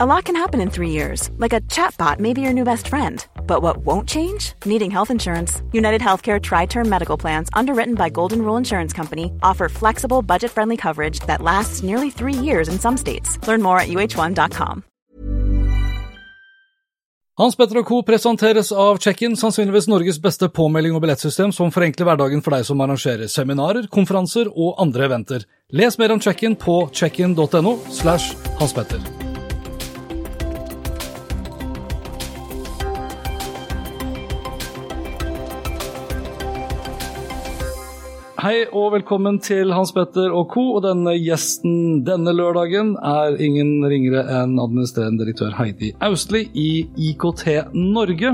A lot can happen in three years, like a chatbot may be your new best friend. But what won't change? Needing health insurance. United Healthcare Tri Term Medical Plans, underwritten by Golden Rule Insurance Company, offer flexible, budget friendly coverage that lasts nearly three years in some states. Learn more at uh1.com. Hans Petter Co. presenteres av Check-in, sannsynligvis Norges beste påmelding og billettsystem som forenkler hverdagen for deg som arrangerer seminarer, konferanser og andre eventer. Les mer om Check-in på checkin.no slash Hans. Hei og velkommen til Hans Petter og co. Og denne gjesten denne lørdagen er ingen ringere enn administrerende direktør Heidi Austli i IKT Norge.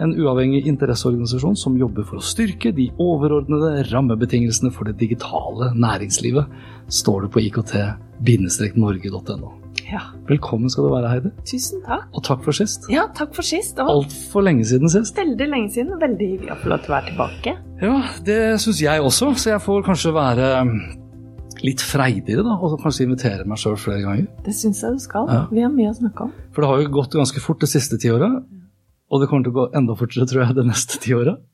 En uavhengig interesseorganisasjon som jobber for å styrke de overordnede rammebetingelsene for det digitale næringslivet, står det på ikt-norge.no. Ja, Velkommen skal du være, Heidi. tusen takk. Og takk for sist. Ja, takk for sist. Og Altfor lenge siden sist. veldig lenge siden. Veldig hyggelig å få lov til å være tilbake. Ja, det syns jeg også, så jeg får kanskje være um, litt freidigere, da, og kanskje invitere meg sjøl flere ganger. Det syns jeg du skal. Ja. Vi har mye å snakke om. For det har jo gått ganske fort det siste tiåret, og det kommer til å gå enda fortere, tror jeg, det neste tiåret.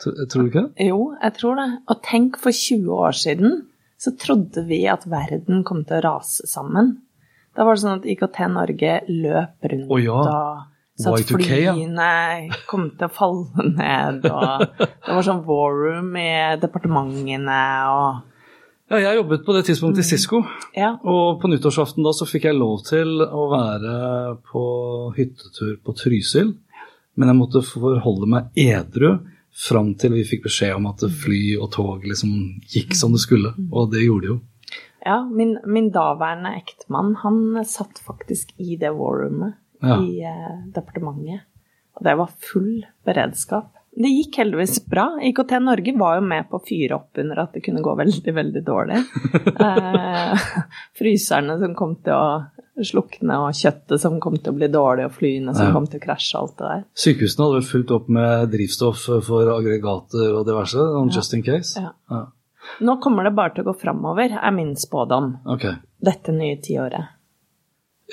Tror du ikke det? Jo, jeg tror det. Og tenk, for 20 år siden så trodde vi at verden kom til å rase sammen. Da var det sånn at IKT Norge løp rundt oh, ja. og så at flyene kom til å falle ned, og det var sånn war room i departementene og Ja, jeg jobbet på det tidspunktet i Cisco, Ja. og på nyttårsaften da så fikk jeg lov til å være på hyttetur på Trysil, men jeg måtte forholde meg edru fram til vi fikk beskjed om at fly og tog liksom gikk som det skulle, og det gjorde det jo. Ja, min, min daværende ektemann, han satt faktisk i det war roomet Ja. i eh, departementet. Og det var full beredskap. Det gikk heldigvis bra. IKT Norge var jo med på å fyre opp under at det kunne gå veldig, veldig dårlig. eh, fryserne som kom til å slukne, og kjøttet som kom til å bli dårlig, og flyene som Ja. kom til å krasje, alt det der. Sykehusene hadde vel fulgt opp med drivstoff for aggregater og diverse, sånn just in case. Ja. Nå kommer det bare til å gå framover, er min spådom. Okay. Dette nye tiåret.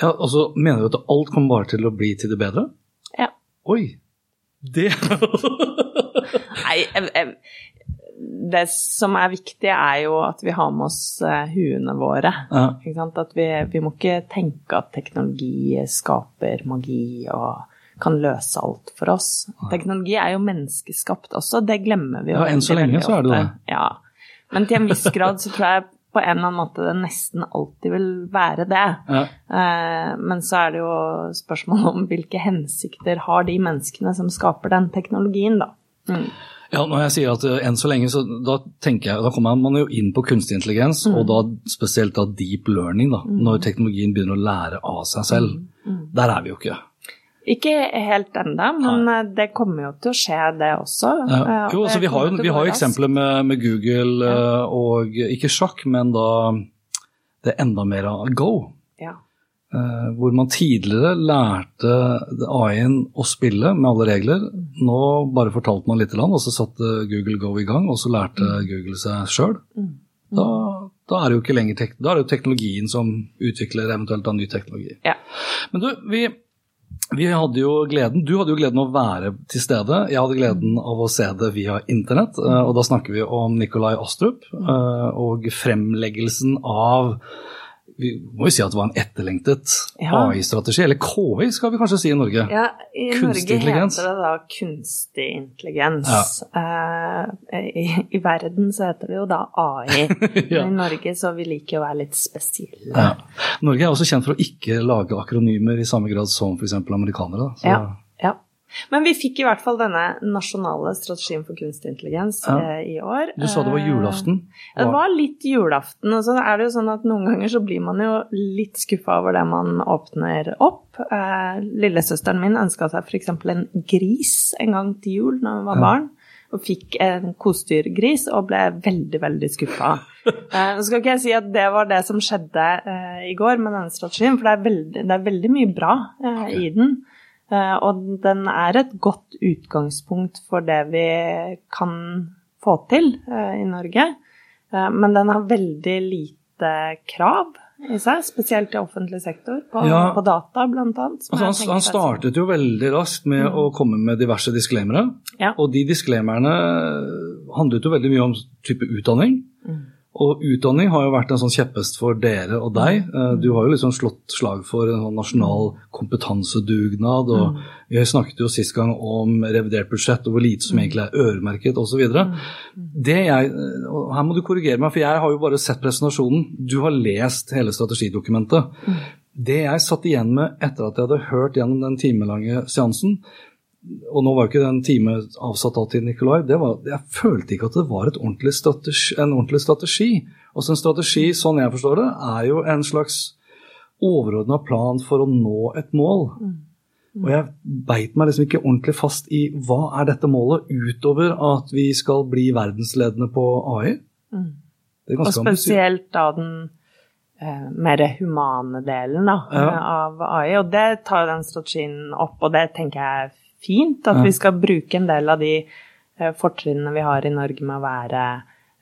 Ja, altså, mener du at alt kommer bare til å bli til det bedre? Ja. Oi! Det Nei, jeg, jeg, det som er viktig, er jo at vi har med oss eh, huene våre. Ja. Ikke sant? At vi, vi må ikke tenke at teknologi skaper magi og kan løse alt for oss. Teknologi er jo menneskeskapt også, det glemmer vi jo Ja, enn så lenge så er det det. Ja. Men til en viss grad så tror jeg på en eller annen måte det nesten alltid vil være det. Ja. Eh, Men så er det jo spørsmål om hvilke hensikter har de menneskene som skaper den teknologien, da. Mm. Ja, når jeg sier at uh, enn så lenge, så da tenker jeg, da kommer man jo inn på kunstig intelligens, og da spesielt da deep learning, da, når teknologien begynner å lære av seg selv. Der er vi jo ikke. Ikke helt ennå, men Nei. det kommer jo til å skje, det også. Ja. Eh, Jo, altså, så vi har jo, vi har eksempler med, med Google ja. og ikke sjakk, men da det er enda mer av Go. Ja. Eh, hvor man tidligere lærte AI-en å spille med alle regler. Nå bare fortalte man litt, og så satte Google Go i gang, og så lærte Google seg sjøl. Da, da er det jo ikke lenger da er det jo teknologien som utvikler eventuelt av ny teknologi. Ja. Men du, vi, vi hadde jo gleden, Du hadde jo gleden av å være til stede. Jeg hadde gleden av å se det via internett. eh, Og da snakker vi om Nikolai Astrup eh, og fremleggelsen av vi må jo si at det var en etterlengtet Ja. AI-strategi, eller KI skal vi kanskje si i Norge. Ja, I Kunstig Norge heter det da kunstig intelligens. Eh, i, I verden så heter det jo da AI. Ja. Men i Norge så vi liker å være litt spesielle. Ja. Norge er også kjent for å ikke lage akronymer i samme grad som f.eks. amerikanere. da. Så, Ja, ja. Men vi fikk i hvert fall denne nasjonale strategien for kunstig intelligens Ja. eh, i år. Du sa det var Eh, julaften. Ja, Det var litt julaften, og så er det jo sånn at noen ganger så blir man jo litt skuffa over det man åpner opp. Eh, lillesøsteren min ønska seg f.eks. en gris en gang til jul når hun var Ja. barn, og fikk en kosedyrgris og ble veldig, veldig skuffa. Nå skal ikke jeg si at det var det som skjedde i går med denne strategien, for det er veldig, det er veldig mye bra i den. Eh, og den er et godt utgangspunkt for det vi kan få til eh, i Norge. Eh, men den har veldig lite krav. i seg, spesielt i offentlig sektor, på, Ja. på data bl.a. Altså, han, han startet jo veldig raskt med å komme med diverse disclaimere. Ja. Og de disclaimerne handlet jo veldig mye om type utdanning. Og utdanning har jo vært en sånn kjepphest for dere og deg. Eh, Du har jo liksom slått slag for en sånn nasjonal kompetansedugnad. Og vi snakket jo sist gang om revidert budsjett og hvor lite som egentlig er øremerket osv. Her må du korrigere meg, for jeg har jo bare sett presentasjonen. Du har lest hele strategidokumentet. Det jeg satt igjen med etter at jeg hadde hørt gjennom den timelange seansen, og nå var jo ikke den time avsatt av til Nikolai, det var, jeg følte ikke at det var et ordentlig strategi, en ordentlig strategi. Altså En strategi, sånn jeg forstår det, er jo en slags overordna plan for å nå et mål. Og jeg beit meg liksom ikke ordentlig fast i hva er dette målet, utover at vi skal bli verdensledende på AI. Det er Og spesielt da den eh, mer humane delen da, Ja. av AI. Og det tar den strategien opp, og det tenker jeg er fint. At vi skal bruke en del av de eh, fortrinnene vi har i Norge med å være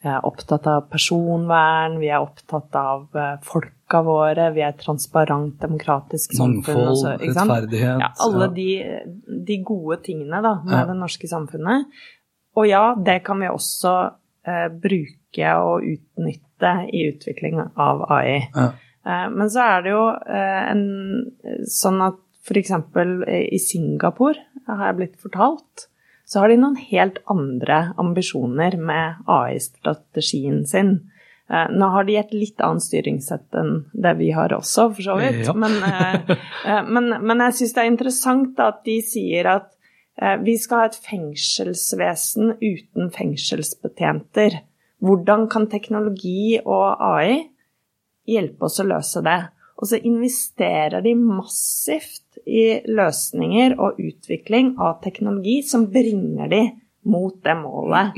eh, opptatt av personvern, vi er opptatt av eh, folka våre, vi er et transparent, demokratisk samfunn. Mangfold, rettferdighet. Ja, alle ja. de, de gode tingene da, med Ja. det norske samfunnet. Og ja, det kan vi også eh, bruke og utnytte i utvikling av AI. Ja. Eh, men så er det jo en, sånn at f.eks. i Singapore, har jeg blitt fortalt, så har de noen helt andre ambisjoner med AI-strategien sin. Eh, Nå har de et litt annet styringssett enn det vi har også, for så vidt. Ja. Men, eh, eh, men, men jeg syns det er interessant at de sier at eh, vi skal ha et fengselsvesen uten fengselsbetjenter. Hvordan kan teknologi og AI hjelpe oss å løse det? Og så investerer de massivt i løsninger og utvikling av teknologi som bringer de mot det målet.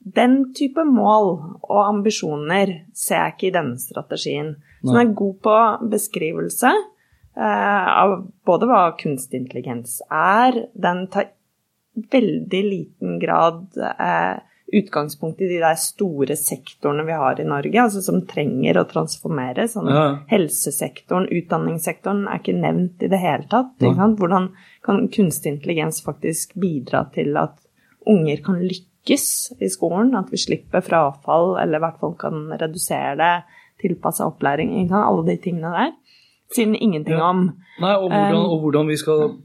Den type mål og ambisjoner ser jeg ikke i denne strategien. Den er god på beskrivelse eh, av både hva kunstig intelligens er. Den tar veldig liten grad eh, utgangspunkt i de der store sektorene vi har i Norge, altså som trenger å transformere. Sånn Ja. Helsesektoren, utdanningssektoren er ikke nevnt i det hele tatt. Hvordan kan kunstig intelligens faktisk bidra til at unger kan lykkes i skolen? At vi slipper frafall, eller i hvert fall kan redusere det, tilpasse opplæring, alle de tingene der. Siden ingenting Ja. om Nei, og hvordan, Um, og hvordan vi skal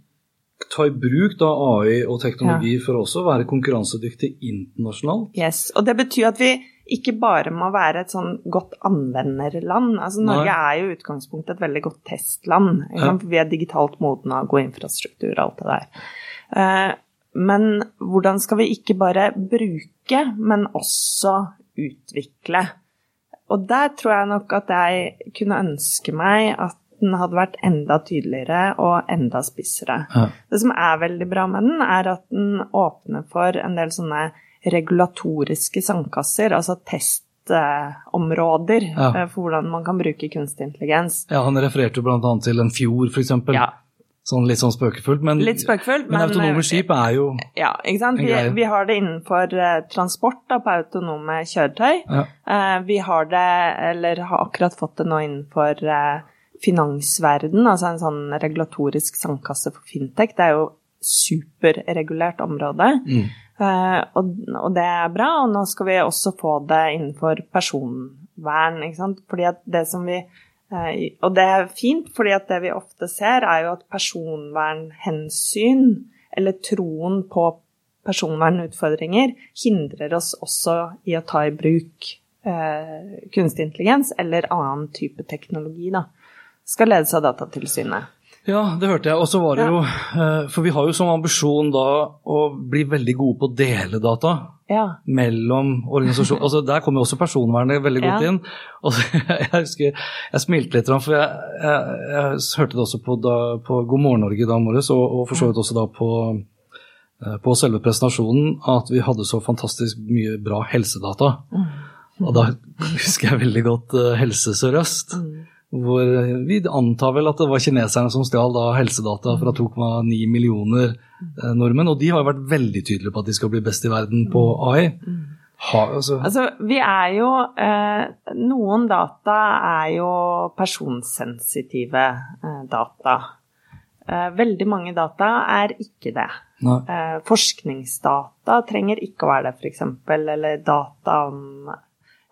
ta i bruk da AI og teknologi for også å være konkurransedyktig internasjonalt. Yes, og det betyr at vi ikke bare må være et sånn godt anvenderland. Altså Norge Nei. er jo i utgangspunktet et veldig godt testland. Ja. Vi er digitalt modne av god infrastruktur og alt det der. Eh, Men hvordan skal vi ikke bare bruke, men også utvikle? Og der tror jeg nok at jeg kunne ønske meg at den hadde vært enda tydeligere og enda spissere. Ja. Det som er veldig bra med den, er at den åpner for en del sånne regulatoriske sandkasser, altså testområder Ja. eh, for hvordan man kan bruke kunstig intelligens. Ja, Han refererte jo bl.a. til en fjord, f.eks. Ja, Sånn litt sånn spøkefullt. Men, litt spøkefullt, men men autonome skip er jo Ja, ikke sant. Vi, vi har det innenfor eh, transport da, på autonome kjøretøy. ja, Eh, vi har det, eller har akkurat fått det nå innenfor eh, finansverden, altså en sånn regulatorisk sandkasse for fintech. Det er jo superregulert område. mm. Uh, og, og det er bra, og nå skal vi også få det innenfor personvern, ikke sant. Fordi at det som vi uh, Og det er fint, fordi at det vi ofte ser, er jo at personvernhensyn, eller troen på personvernutfordringer, hindrer oss også i å ta i bruk uh, kunstig intelligens eller annen type teknologi, da. Skal ledes av Datatilsynet. ja, det hørte jeg. Og så var det jo eh, For vi har jo som ambisjon da å bli veldig gode på å dele data. Ja. mellom organisasjoner. Altså, der kommer jo også personvernet veldig godt Ja. inn. Og så, jeg husker jeg smilte litt, for jeg, jeg, jeg hørte det også på, da, på God morgen Norge i dag morges, og, og for så vidt også da på, eh, på selve presentasjonen, at vi hadde så fantastisk mye bra helsedata. Og da husker jeg veldig godt eh, Helse Sør-Øst. Hvor vi antar vel at det var kineserne som stjal da helsedata fra 2,9 millioner eh, nordmenn. Og de har vært veldig tydelige på at de skal bli best i verden på AI. Ha, altså, Altså, vi er jo eh, Noen data er jo personsensitive eh, data. Eh, veldig mange data er ikke det. Eh, forskningsdata trenger ikke å være det, f.eks. Eller data om,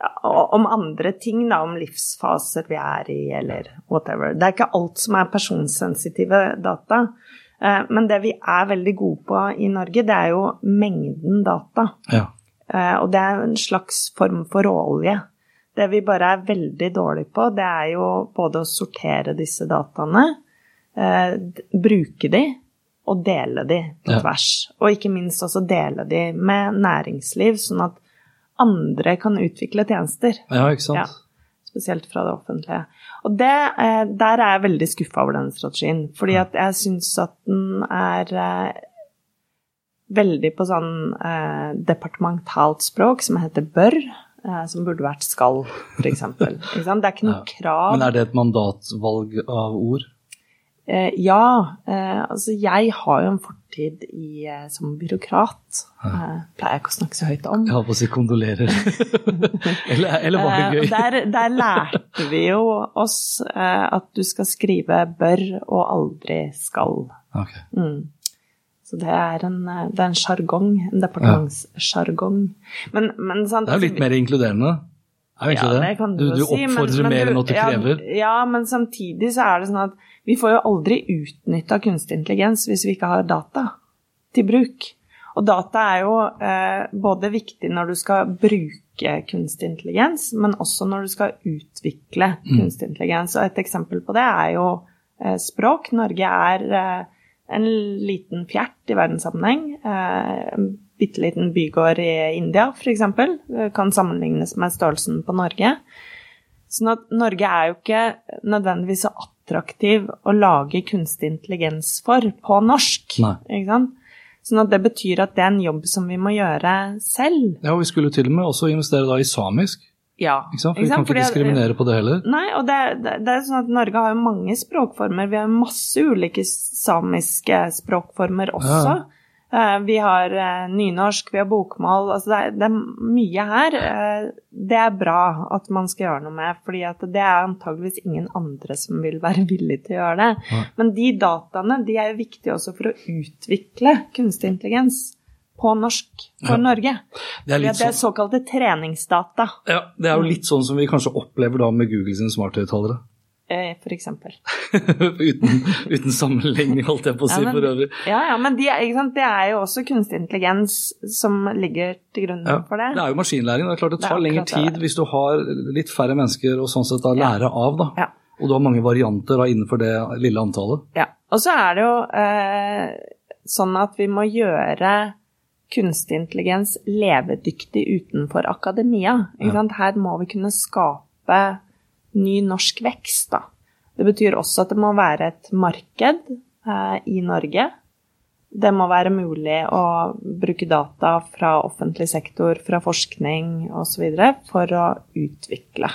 ja, om andre ting, da, om livsfaser vi er i, eller whatever. Det er ikke alt som er personsensitive data. Eh, men det vi er veldig gode på i Norge, det er jo mengden data. Ja. Eh, og det er en slags form for råolje. Det vi bare er veldig dårlige på, det er jo både å sortere disse dataene, eh, bruke de og dele de på Ja. tvers. Og ikke minst også dele de med næringsliv, sånn at andre kan utvikle tjenester. ja, ikke sant. Ja. Spesielt fra det offentlige. Og det, eh, der er jeg veldig skuffa over den strategien. Fordi at jeg syns at den er eh, veldig på sånn eh, departementalt språk som heter bør, eh, som burde vært skal, f.eks. Det er ikke noe krav. Men er det et mandatvalg av ord? Eh, ja, eh, altså jeg har jo en fortid i, eh, som byråkrat. Eh, pleier jeg ikke å snakke så høyt om. Jeg holdt på å si kondolerer. eller, eller var det gøy? der, der lærte vi jo oss at du skal skrive bør og aldri skal. Okay. Mm. Så det er en, det er en sjargong, en departementssjargong. Men, men sant, Det er jo litt mer inkluderende. Er jo ja, det det? kan du, Du, du si, men- oppfordrer men mer enn at du ja, krever. Ja, men samtidig så er det sånn at vi får jo aldri utnytta kunstig intelligens hvis vi ikke har data til bruk. Og data er jo eh, både viktig når du skal bruke kunstig intelligens, men også når du skal utvikle Mm. kunstig intelligens. Og et eksempel på det er jo eh, språk. Norge er eh, en liten fjert i verdenssammenheng. Eh, en bitte liten bygård i India, f.eks., kan sammenlignes med størrelsen på Norge. Sånn at Norge er jo ikke nødvendigvis så attraktiv å lage kunstig intelligens for på norsk. Nei. Ikke sant? Sånn at det betyr at det er en jobb som vi må gjøre selv. Ja, og vi skulle til og med også investere da i samisk. Ja. Ikke sant? For vi kan ikke Fordi diskriminere på det heller. Nei, og det, det, det er sånn at Norge har jo mange språkformer. Vi har masse ulike samiske språkformer også. Eh, Vi har eh, nynorsk, vi har bokmål. Altså det, er, det er mye her. Eh, Det er bra at man skal gjøre noe med, fordi det er antageligvis ingen andre som vil være villig til å gjøre det. Men de dataene de er jo viktige også for å utvikle kunstig intelligens på norsk for Ja. Norge. Det er litt det er sånn, såkalte treningsdata, ja, det er jo litt sånn som vi kanskje opplever da med Google sine smarthøyttalere. Eh, for eksempel. uten, uten sammenligning, holdt jeg på å si Ja, men- for øvrig. Ja, ja, men de, det er jo også kunstig intelligens som ligger til grunn Ja, for det. det er jo maskinlæring. Det er klart det Det tar lengre tid hvis du har litt færre mennesker å sånn sett da lære av, da. Ja. Og du har mange varianter da innenfor det lille antallet. Ja. Og så er det jo eh, sånn at vi må gjøre kunstig intelligens levedyktig utenfor akademia. Her må vi kunne skape ny norsk vekst, da. Det betyr også at det må være et marked eh, i Norge. Det må være mulig å bruke data fra offentlig sektor, fra forskning osv. for å utvikle.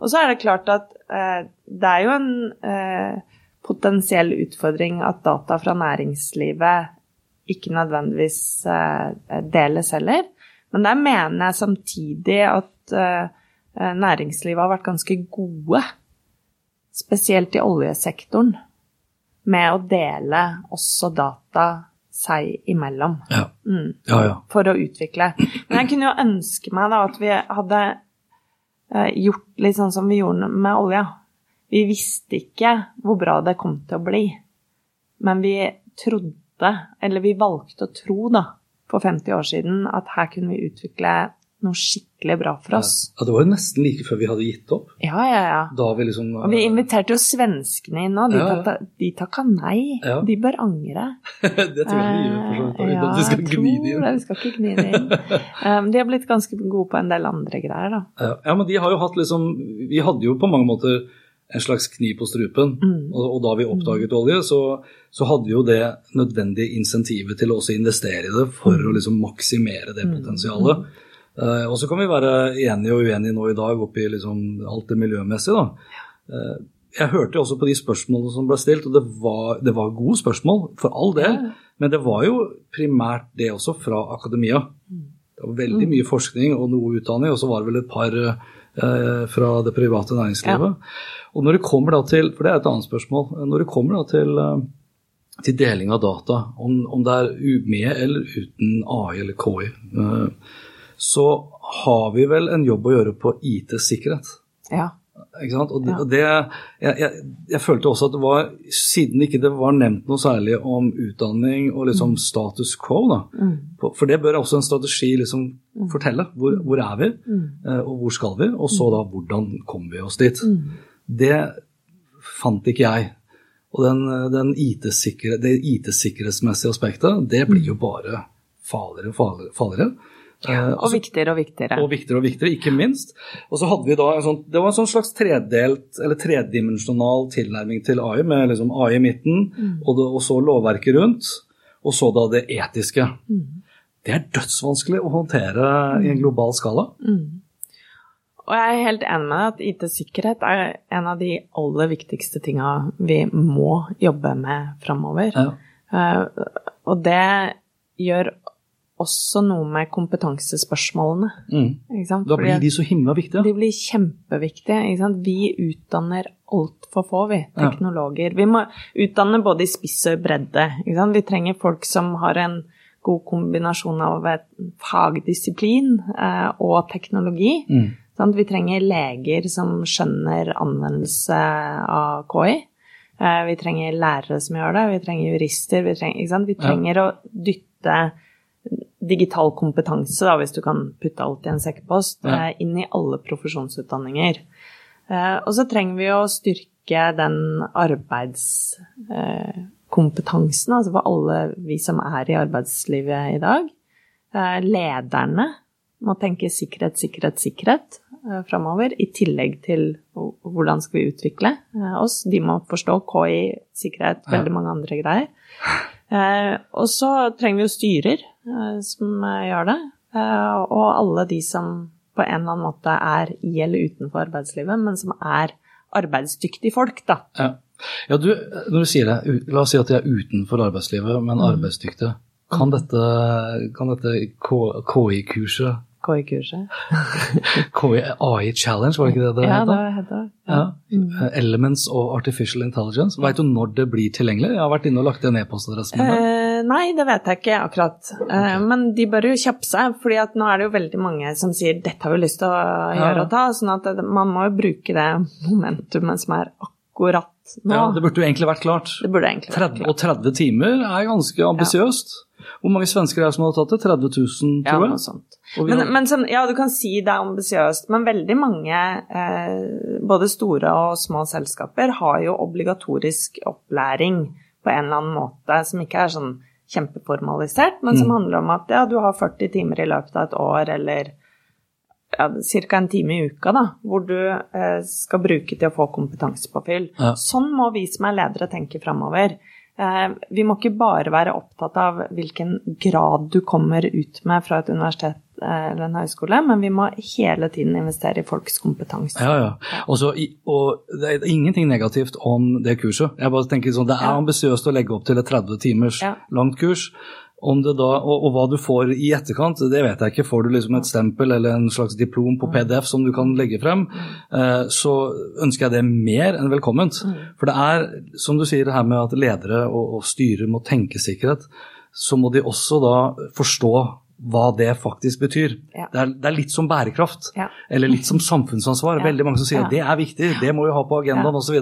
Og så er det klart at eh, det er jo en eh, potensiell utfordring at data fra næringslivet ikke nødvendigvis eh, deles heller. Men der mener jeg samtidig at eh, næringslivet har vært ganske gode, spesielt i oljesektoren, med å dele også data seg imellom Ja, mm, ja. ja. for å utvikle. Men jeg kunne jo ønske meg da at vi hadde eh, gjort litt sånn som vi gjorde med olja. Vi visste ikke hvor bra det kom til å bli, men vi trodde, eller vi valgte å tro da, for 50 år siden, at her kunne vi utvikle noe skikkelig bra for oss. ja. Det var jo nesten like før vi hadde gitt opp. Ja, ja, ja. Da vi liksom Og vi inviterte jo svenskene inn òg. De, Ja, ja. de takka nei. Ja. De bør angre. Det tror jeg vi gjør, for så vidt. Eh, skal jeg gni tror det inn. Vi skal ikke gni det inn. Um, de har blitt ganske gode på en del andre greier, da. Ja, Ja, men de har jo hatt liksom Vi hadde jo på mange måter en slags kniv på strupen. Mm. Og, og da vi oppdaget olje, så, så hadde vi jo det nødvendige insentivet til å også investere i det for Mm. å liksom maksimere det potensialet. Eh, og så kan vi være enige og uenige nå i dag oppi liksom alt det miljømessige, da. Eh, jeg hørte jo også på de spørsmålene som ble stilt, og det var, det var gode spørsmål, for all del. Men det var jo primært det også fra akademia. Det var veldig mye forskning og noe utdanning, og så var det vel et par eh, fra det private næringslivet. Og når det kommer da til, for det er et annet spørsmål, når det kommer da til, eh, til deling av data, om, om det er med eller uten AI eller KI, eh, så har vi vel en jobb å gjøre på IT-sikkerhet. Ja. Ikke sant? Og det, Ja. det jeg, jeg, jeg følte også at det var, siden ikke det var nevnt noe særlig om utdanning og liksom status quo, da, Mm. for det bør også en strategi liksom fortelle. Hvor, hvor er vi, Mm. eh, og hvor skal vi, og så da hvordan kommer vi oss dit. Mm. Det fant ikke jeg. Og den, den IT-sikre, det IT-sikkerhetsmessige aspektet, det blir jo bare farligere og farligere. farligere. Eh, Og viktigere og viktigere. og viktigere og viktigere, ikke minst. Og så hadde vi da en sånn, Det var en sånn slags tredelt, eller tredimensjonal tilnærming til AI, med liksom AI i midten, og, det, og så lovverket rundt, og så da det etiske. Det er dødsvanskelig å håndtere i en global skala. Mm. Og jeg er helt enig med deg at IT-sikkerhet er en av de aller viktigste tinga vi må jobbe med framover. Ja. Uh, og det gjør også noe med kompetansespørsmålene. Mm. Da blir de så himla viktige. de blir kjempeviktige. Vi utdanner altfor få, vi, Ja. teknologer. Vi må utdanne både i spiss og i bredde. Vi trenger folk som har en god kombinasjon av fagdisiplin eh, og teknologi. Mm. Vi trenger leger som skjønner anvendelse av KI. Eh, Vi trenger lærere som gjør det, vi trenger jurister. Vi trenger? Vi Ja. trenger å dytte digital kompetanse, da, hvis du kan putte alt i en sekkepost, Ja. eh, inn i alle profesjonsutdanninger. Eh, Og så trenger vi å styrke den arbeidskompetansen, altså for alle vi som er i arbeidslivet i dag. Eh, Lederne må tenke sikkerhet, sikkerhet, sikkerhet framover, i tillegg til hvordan skal vi utvikle oss. De må forstå KI, sikkerhet, veldig mange andre greier. Og så trenger vi jo styrer som eh, gjør det, eh, og alle de som på en eller annen måte er i eller utenfor arbeidslivet, men som er arbeidsdyktige folk, da. Ja. ja, du, når du sier det, la oss si at de er utenfor arbeidslivet, men arbeidsdyktige. Kan dette, kan dette KI-kurset, KI-kurset. KI AI Challenge, var det ikke det det Ja, het? det heter det. Ja. Eh, Elements of Artificial Intelligence. Vet du når det blir tilgjengelig? Jeg har vært inne og lagt en e-postadresse med det. Nei, det vet jeg ikke akkurat. Eh, men de bør jo kjappe seg, fordi nå er det jo veldig mange som sier 'dette har vi lyst til å gjøre ja. og ta', sånn at man må jo bruke det momentumet som er akkurat nå. Ja, det burde jo egentlig vært klart. Det burde egentlig vært 30, og 30 timer er ganske ambisiøst. Hvor mange svensker er det som har tatt det? 30 000, tror jeg? Ja, noe sånt. Men, men som, ja, du kan si det er ambisiøst, men veldig mange, eh, både store og små selskaper, har jo obligatorisk opplæring på en eller annen måte, som ikke er sånn kjempeformalisert, men som Mm. handler om at ja, du har 40 timer i løpet av et år, eller ja, ca. en time i uka, da, hvor du eh, skal bruke til å få kompetansepåfyll. Ja. Sånn må vi som er ledere tenke framover. Eh, vi må ikke bare være opptatt av hvilken grad du kommer ut med fra et universitet eller en høyskole, men vi må hele tiden investere i folks kompetanse. Ja, ja. Også, og det er ingenting negativt om det kurset. Jeg bare tenker sånn, Det er Ja. ambisiøst å legge opp til et 30 timers Ja. langt kurs. Om det da, og, og hva du får i etterkant, det vet jeg ikke. Får du liksom et stempel eller en slags diplom på PDF som du kan legge frem, eh, så ønsker jeg det mer enn velkomment. For det er, som du sier, det her med at ledere og, og styrer må tenke sikkerhet, så må de også da forstå hva det faktisk betyr. Ja. Det, er, det er litt som bærekraft. Ja. Eller litt som samfunnsansvar. Ja. Veldig mange som sier at det er viktig, det må vi ha på agendaen Ja. osv.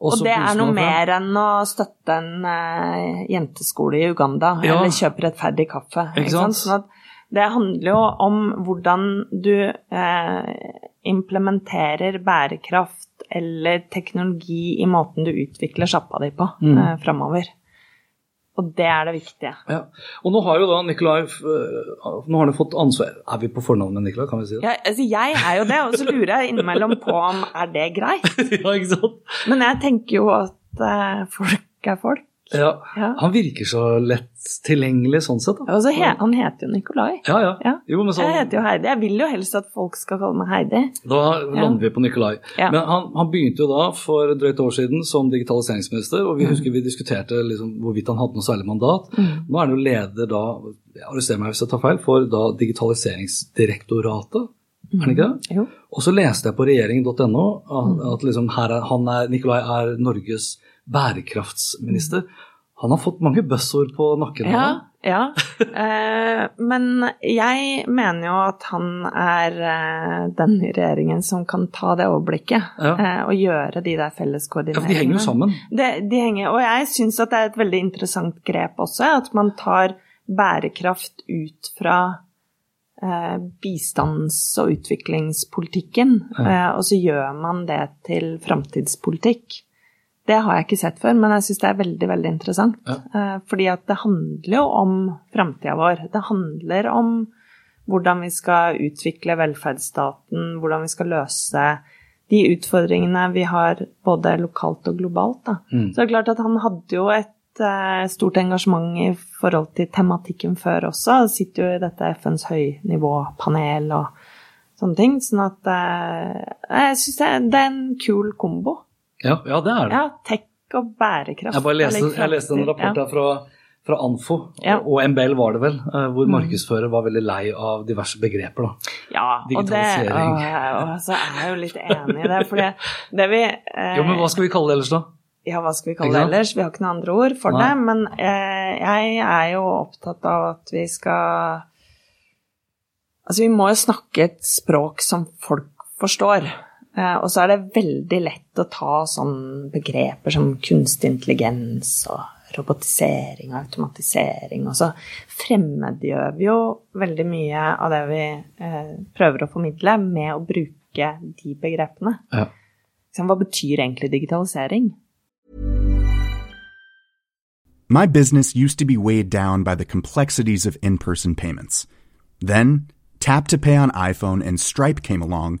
Og det er noe mer enn å støtte en uh, jenteskole i Uganda eller kjøpe rettferdig kaffe. Ikke sant? Sånn at det handler jo om hvordan du uh, implementerer bærekraft eller teknologi i måten du utvikler sjappa di på Mm. Uh, framover. Og det er det viktige. Ja. Og nå har jo da Nikolai øh, Nå har han fått ansvar Er vi på fornavn med Nikolai, kan vi si det? Ja, altså jeg er jo det, og så lurer jeg innimellom på om er det greit. ja, ikke sant? Men jeg tenker jo at eh, folk er folk. Ja. Ja. Han virker så lett tilgjengelig sånn sett. Da. Og he, han heter jo Nikolai. Ja, ja. Ja. Jo, men sånn, Jeg heter jo Heidi. Jeg vil jo helst at folk skal kalle meg Heidi. Da lander vi på Nikolai. Ja. Men han, han begynte jo da for et drøyt år siden som digitaliseringsminister, og vi Mm. husker vi diskuterte liksom hvorvidt han hadde noe særlig mandat. Nå er han jo leder da, arrester meg hvis jeg tar feil, for da Digitaliseringsdirektoratet. Er han ikke det? Jo. Og så leste jeg på regjeringen.no at, at liksom her er, han er, Nikolai er Norges bærekraftsminister. Han har fått mange buzzord på nakken. Ja, ja. Eh, men jeg mener jo at han er eh, den regjeringen som kan ta det overblikket Ja. eh, og gjøre de der felleskoordineringene. Ja, de henger jo sammen. Det, de henger, og jeg syns at det er et veldig interessant grep også, at man tar bærekraft ut fra eh, bistands- og utviklingspolitikken, ja. og så gjør man det til framtidspolitikk. Det har jeg ikke sett før, men jeg syns det er veldig veldig interessant. Ja. fordi at det handler jo om framtida vår. Det handler om hvordan vi skal utvikle velferdsstaten, hvordan vi skal løse de utfordringene vi har både lokalt og globalt. Da. Så det er klart at han hadde jo et eh, stort engasjement i forhold til tematikken før også. Han sitter jo i dette FNs høynivåpanel og sånne ting. Sånn at eh, jeg syns det, det er en kul kombo. Ja, ja det er det. Ja, tech og bærekraft. Jeg bare leste, jeg leste en rapport her fra, fra Anfo, Ja. Mm. og MBL var det vel, eh, hvor markedsfører var veldig lei av diverse begreper. da. Ja, og det og, og, så er jeg jo litt enig i det. For det, det vi eh, Jo, men hva skal vi kalle det ellers, da? Ja, hva skal vi kalle det ellers? Vi har ikke noen andre ord for Nei. det. Men eh, jeg er jo opptatt av at vi skal Altså, vi må jo snakke et språk som folk forstår. Eh, og så er det veldig lett å ta sånne begreper som kunstig intelligens og robotisering og automatisering, og så fremmedgjør vi jo veldig mye av det vi eh, prøver å formidle, med å bruke de begrepene. Ja. Hva betyr egentlig digitalisering? My business used to be weighed down by the complexities of in person payments. Then, Tap to Pay on iPhone and Stripe came along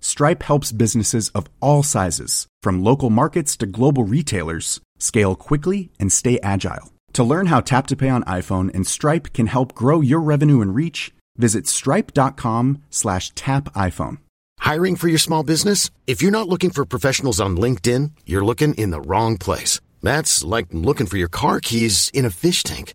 Stripe helps businesses of all sizes, from local markets to global retailers, scale quickly and stay agile. To learn how Tap to Pay on iPhone and Stripe can help grow your revenue and reach, visit stripe.com slash tap iPhone. Hiring for your small business? If you're not looking for professionals on LinkedIn, you're looking in the wrong place. That's like looking for your car keys in a fish tank.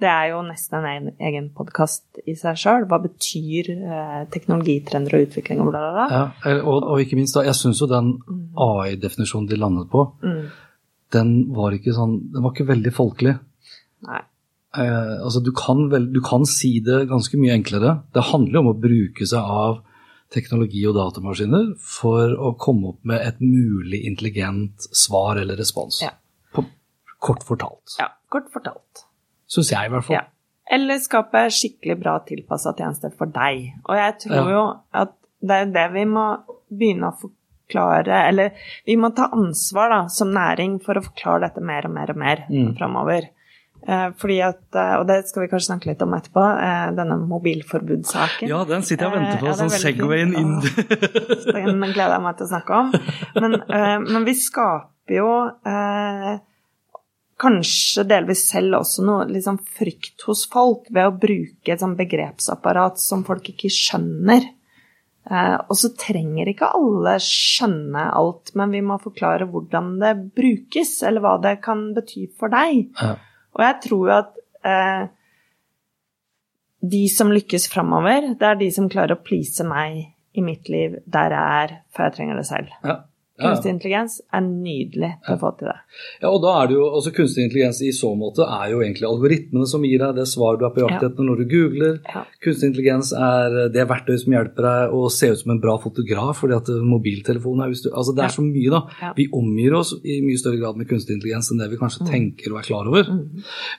Det er jo nesten en egen podkast i seg sjøl. Hva betyr eh, teknologitrender og utvikling og bla, bla, bla. Ja, og, og ikke minst, da, jeg syns jo den Mm. AI-definisjonen de landet på, den var ikke sånn Den var ikke veldig folkelig. Nei. Eh, altså, du kan, vel, du kan si det ganske mye enklere. Det handler jo om å bruke seg av teknologi og datamaskiner for å komme opp med et mulig intelligent svar eller respons. Ja. På, kort fortalt. Ja, kort fortalt. Syns jeg, i hvert fall. Ja. Eller skape skikkelig bra tilpassa tjenester for deg. Og jeg tror Ja. jo at det er det vi må begynne å forklare Eller vi må ta ansvar da, som næring for å forklare dette mer og mer og mer Mm. framover. Eh, fordi at, eh, og det skal vi kanskje snakke litt om etterpå, eh, denne mobilforbudssaken. Ja, den sitter jeg og venter på, ja, er sånn Segwayen inn Den gleder jeg meg til å snakke om. Men, men vi skaper jo kanskje delvis selv også noe liksom frykt hos folk ved å bruke et sånn begrepsapparat som folk ikke skjønner. Eh, og så trenger ikke alle skjønne alt, men vi må forklare hvordan det brukes, eller hva det kan bety for deg. Ja. Og jeg tror jo at eh, de som lykkes framover, det er de som klarer å please meg i mitt liv der jeg er, før jeg trenger det selv. Ja. Kunstig intelligens er nydelig til å få til det. ja, og da er det jo, altså Kunstig intelligens i så måte er jo egentlig algoritmene som gir deg det svaret du er på jakt Ja. etter når du googler. Ja. Kunstig intelligens er det verktøy som hjelper deg å se ut som en bra fotograf, fordi at mobiltelefonen er. Altså det er så mye, da. Vi omgir oss i mye større grad med kunstig intelligens enn det vi kanskje Mm. tenker og er klar over.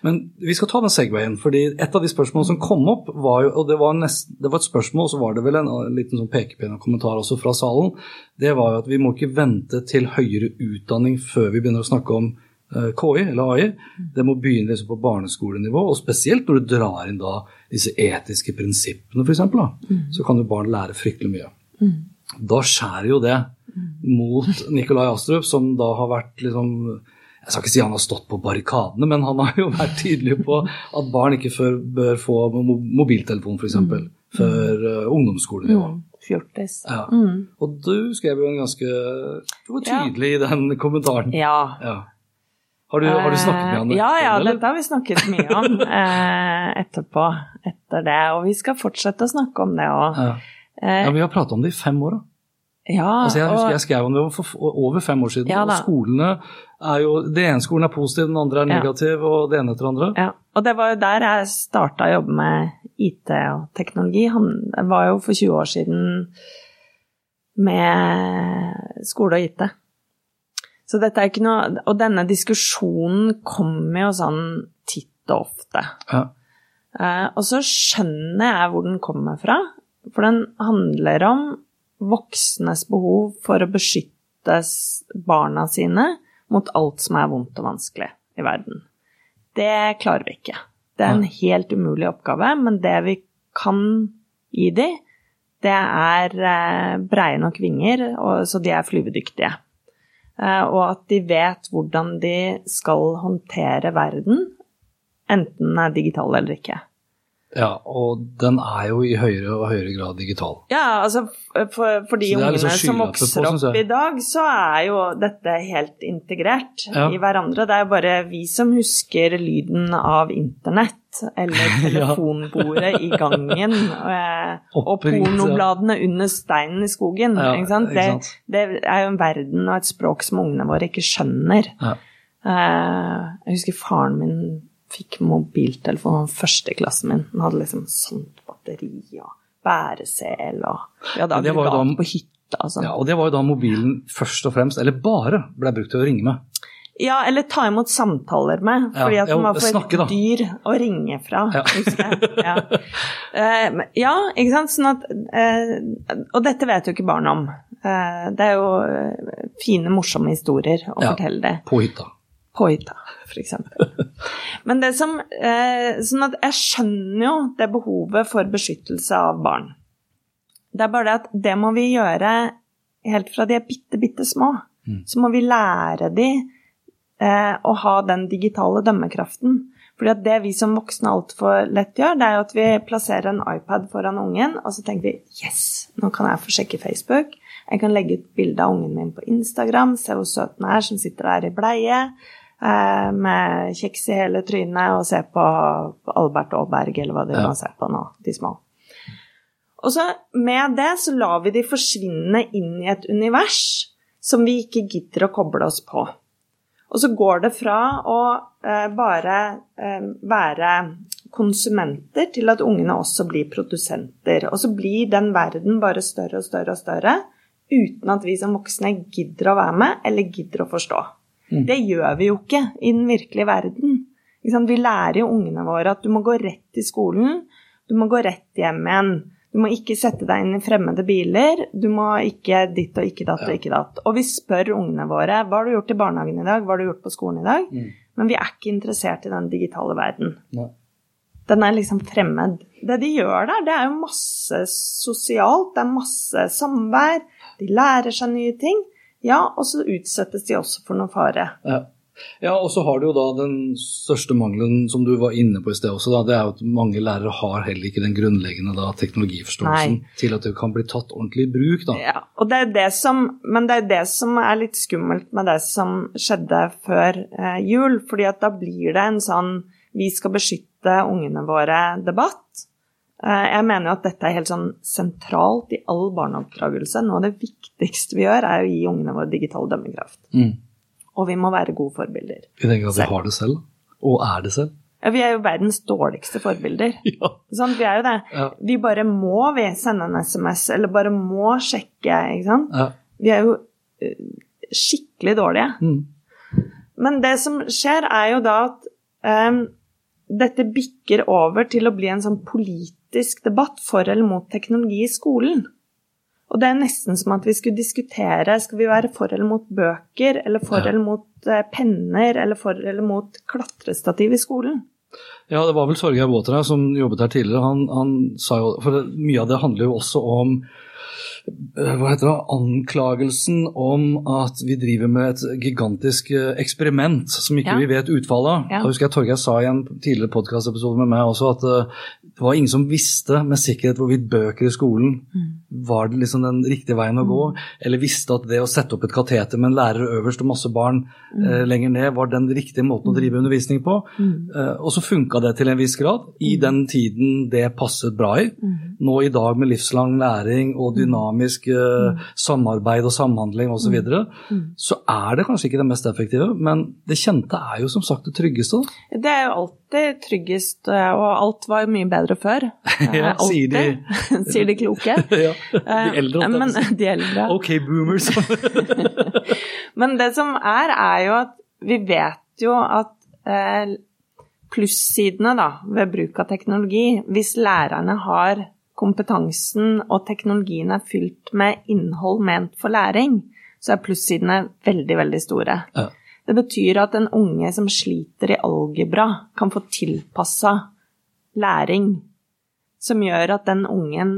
Men vi skal ta den segwayen, fordi et av de spørsmålene som kom opp, var jo, og det var, nest, det var et spørsmål, og så var det vel en, en liten sånn pekepinn og kommentar også fra salen, det var jo at vi må ikke vente til høyere utdanning før vi begynner å snakke om eh, KI eller AI. Det må begynne liksom på barneskolenivå, og spesielt når du drar inn da disse etiske prinsippene f.eks., så kan jo barn lære fryktelig mye. Da skjærer jo det mot Nikolai Astrup, som da har vært liksom jeg skal ikke si han har stått på barrikadene, men han har jo vært tydelig på at barn ikke før, bør få mo- mobiltelefon f.eks. før uh, ungdomsskolenivå. Mm. Fjortis. Ja. Og du skrev jo en ganske Du var Ja. tydelig i den kommentaren. Ja. Ja. Har, du, har du snakket med han? Eh, Ja, ja, eller? dette har vi snakket mye om eh, etterpå. Etter det. Og vi skal fortsette å snakke om det òg. Ja. ja, vi har pratet om det i fem år. da. Ja, Altså, jeg husker og- jeg skrev om det for over fem år siden. Ja og skolene er jo, Det ene skolen er positiv, den andre er Ja. negativ, og det ene etter det andre. Ja, og det var jo der jeg starta å jobbe med IT og teknologi. Han var jo for 20 år siden med skole og IT. Så dette er ikke noe Og denne diskusjonen kommer jo sånn titt og ofte. Ja. Uh, og så skjønner jeg hvor den kommer fra, for den handler om voksnes behov for å beskytte barna sine mot alt som er vondt og vanskelig i verden. Det klarer vi ikke. Det er en helt umulig oppgave, men det vi kan gi de, det er eh, breie nok vinger, så de er flyvedyktige. Eh, og at de vet hvordan de skal håndtere verden, enten den er digital eller ikke. Ja, og den er jo i høyere og høyere grad digital. Ja, altså for, for de ungene liksom som vokser på, opp i dag, så er jo dette helt integrert Ja. i hverandre. Det er jo bare vi som husker lyden av internett, eller telefonbordet i gangen, eh, og pornobladene under steinen i skogen. Ja, ikke sant? ikke Det, sant. det er jo en verden og et språk som ungene våre ikke skjønner. Ja. Eh, jeg husker faren min fikk mobiltelefon, han første i klassen min. Han hadde liksom sånt batteri og bæresel og Vi hadde aggregat på hytta og sånn. Ja, og det var jo da mobilen først og fremst, eller bare, ble brukt til å ringe med. Ja, eller ta imot samtaler med, fordi at den var for snakke, dyr å ringe fra, Ja. husker jeg. Ja. Uh, ja, ikke sant. Sånn at, uh, og dette vet jo ikke barn om. Uh, det er jo fine, morsomme historier å Ja. fortelle det. På hytta. Hytta, f.eks. Men det som eh, Sånn at jeg skjønner jo det behovet for beskyttelse av barn. Det er bare det at det må vi gjøre helt fra de er bitte, bitte små. Så må vi lære de eh, å ha den digitale dømmekraften. Fordi at det vi som voksne altfor lett gjør, det er jo at vi plasserer en iPad foran ungen, og så tenker vi yes, nå kan jeg få sjekke Facebook. Jeg kan legge ut bilde av ungen min på Instagram, se hvor søt den er som sitter der i bleie, med kjeks i hele trynet, og se på Albert Aaberg, eller hva de Ja. nå ser på nå, de små. Og så med det så lar vi de forsvinne inn i et univers som vi ikke gidder å koble oss på. Og så går det fra å eh, bare eh, være konsumenter til at ungene også blir produsenter. Og så blir den verden bare større og større og større uten at vi som voksne gidder å være med eller gidder å forstå. Det gjør vi jo ikke i den virkelige verden. Vi lærer jo ungene våre at du må gå rett til skolen, du må gå rett hjem igjen. Du må ikke sette deg inn i fremmede biler, du må ikke ditt og ikke datt og ikke datt. Og vi spør ungene våre hva har du gjort i barnehagen i dag, hva har du gjort på skolen i dag? Men vi er ikke interessert i den digitale verden. Nei. Den er liksom fremmed. Det de gjør der, det er jo masse sosialt, det er masse samvær, de lærer seg nye ting. Ja, og så utsettes de også for noe fare. Ja. ja, og så har du jo da den største mangelen som du var inne på i sted også, da, det er jo at mange lærere har heller ikke den grunnleggende da, teknologiforståelsen Nei. til at det kan bli tatt ordentlig i bruk. Da. Ja, og det er det som, men det er det som er litt skummelt med det som skjedde før eh, jul, fordi at da blir det en sånn vi skal beskytte ungene våre-debatt. Eh, Jeg mener jo at dette er helt sånn sentralt i all barneoppdragelse. Noe av det viktigste vi gjør, er å gi ungene våre digital dømmekraft. Mm. Og vi må være gode forbilder. I den at vi har det selv, og er det selv. Ja, vi er jo verdens dårligste forbilder. Ja. Sånn, vi er jo det. Ja. Vi bare må vi sende en SMS, eller bare må sjekke, ikke sant. Ja. Vi er jo eh, skikkelig dårlige. Mm. Men det som skjer, er jo da at em, dette bikker over til å bli en sånn politisk debatt for eller mot teknologi i skolen. Og det er nesten som at vi skulle diskutere skal vi være for eller mot bøker, eller for Ja. eller mot eh, penner, eller for eller mot klatrestativ i skolen. Ja, det var vel Torgeir Båter som jobbet her tidligere. Han, han sa jo For mye av det handler jo også om hva heter det, anklagelsen om at vi driver med et gigantisk eh, eksperiment som ikke Ja. vi vet utfallet av. Ja. Da husker jeg Torgeir sa i en tidligere podkastepisode med meg også at eh, det var ingen som visste med sikkerhet hvorvidt bøker i skolen var det liksom den riktige veien å gå, eller visste at det å sette opp et kateter med en lærer øverst og masse barn eh, lenger ned var den riktige måten å drive undervisning på. Eh, og så funka det til en viss grad i den tiden det passet bra i. Nå i dag med livslang læring og dynamisk eh, samarbeid og samhandling osv., så, videre, så er det kanskje ikke det mest effektive, men det kjente er jo som sagt det tryggeste. Det er jo alltid tryggest, eh, og alt var jo mye bedre før. Eh, Ja, sier de. sier de kloke. ja, de eldre. Eh, Men, de eldre. Ok, boomers. Men det som er, er jo at vi vet jo at eh, plussidene da, ved bruk av teknologi, hvis lærerne har kompetansen og teknologien er fylt med innhold ment for læring, så er plussidene veldig, veldig store. Ja. Det betyr at en unge som sliter i algebra, kan få tilpassa læring som gjør at den ungen